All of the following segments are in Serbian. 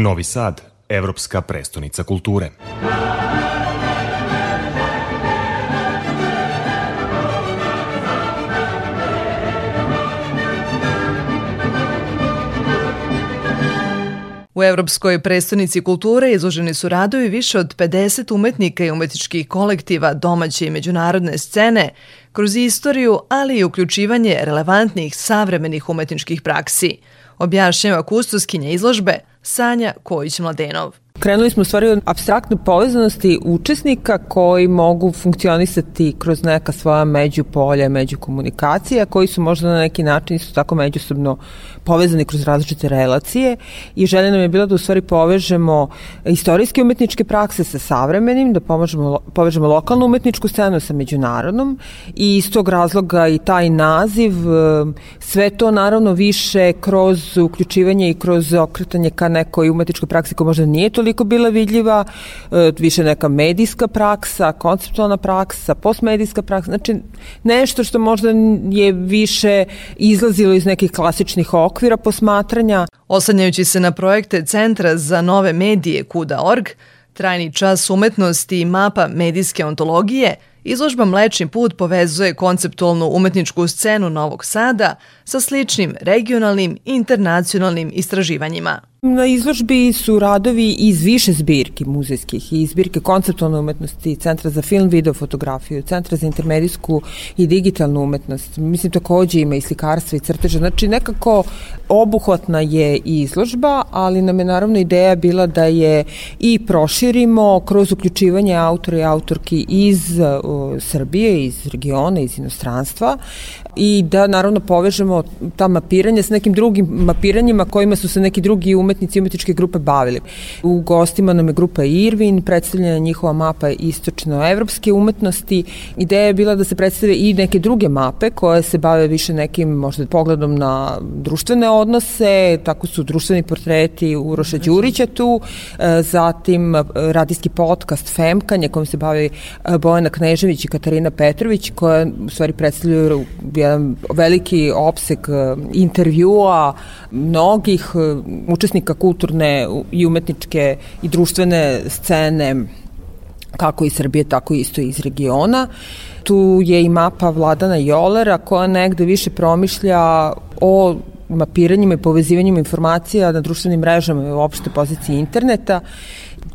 Novi Sad, evropska prestonica kulture. U Evropskoj prestonici kulture izloženi su radovi više od 50 umetnika i umetničkih kolektiva domaće i međunarodne scene kroz istoriju, ali i uključivanje relevantnih savremenih umetničkih praksi, objašnjava kustoskinja izložbe Sanja Kojić-Mladenov. Krenuli smo stvari od abstraktne povezanosti učesnika koji mogu funkcionisati kroz neka svoja međupolja, međukomunikacija, koji su možda na neki način isto tako međusobno povezani kroz različite relacije. I želja nam je bila da u stvari povežemo istorijske umetničke prakse sa savremenim, da povežemo, povežemo lokalnu umetničku scenu sa međunarodnom. I iz tog razloga i taj naziv, sve to naravno više kroz uključivanje i kroz okretanje ka nekoj umetničkoj praksi koja možda nije toliko toliko bila vidljiva, e, više neka medijska praksa, konceptualna praksa, postmedijska praksa, znači nešto što možda je više izlazilo iz nekih klasičnih okvira posmatranja. Osanjajući se na projekte Centra za nove medije Kuda.org, trajni čas umetnosti i mapa medijske ontologije, Izložba Mlečni put povezuje konceptualnu umetničku scenu Novog Sada sa sličnim regionalnim i internacionalnim istraživanjima. Na izložbi su radovi iz više zbirki muzejskih i zbirke konceptualne umetnosti, Centra za film, video, fotografiju, Centra za intermedijsku i digitalnu umetnost. Mislim takođe ima i slikarstva i crteža. Znači nekako obuhvatna je izložba, ali nam je naravno ideja bila da je i proširimo kroz uključivanje autora i autorki iz uh, Srbije, iz regiona, iz inostranstva i da naravno povežemo ta mapiranja sa nekim drugim mapiranjima kojima su se neki drugi umetnici i umetničke grupe bavili. U gostima nam je grupa Irvin, predstavljena njihova mapa istočno-evropske umetnosti. Ideja je bila da se predstave i neke druge mape koje se bave više nekim možda pogledom na društvene odnose, tako su društveni portreti Uroša Đurića tu, e, zatim e, radijski podcast Femkanje kojim se bavi e, Bojana Knežević i Katarina Petrović koja u stvari predstavljaju jedan veliki opsek intervjua mnogih učesnika kulturne i umetničke i društvene scene kako iz Srbije, tako isto iz regiona. Tu je i mapa Vladana Jolera koja negde više promišlja o mapiranjima i povezivanjima informacija na društvenim mrežama i uopšte poziciji interneta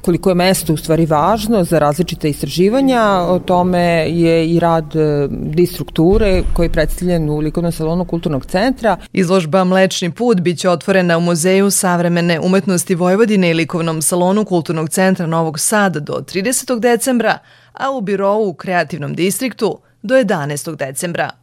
koliko je mesto u stvari važno za različite istraživanja, o tome je i rad e, distrukture koji je predstavljen u likovnom salonu Kulturnog centra. Izložba Mlečni put biće otvorena u Muzeju savremene umetnosti Vojvodine i likovnom salonu Kulturnog centra Novog Sada do 30. decembra, a u birovu u kreativnom distriktu do 11. decembra.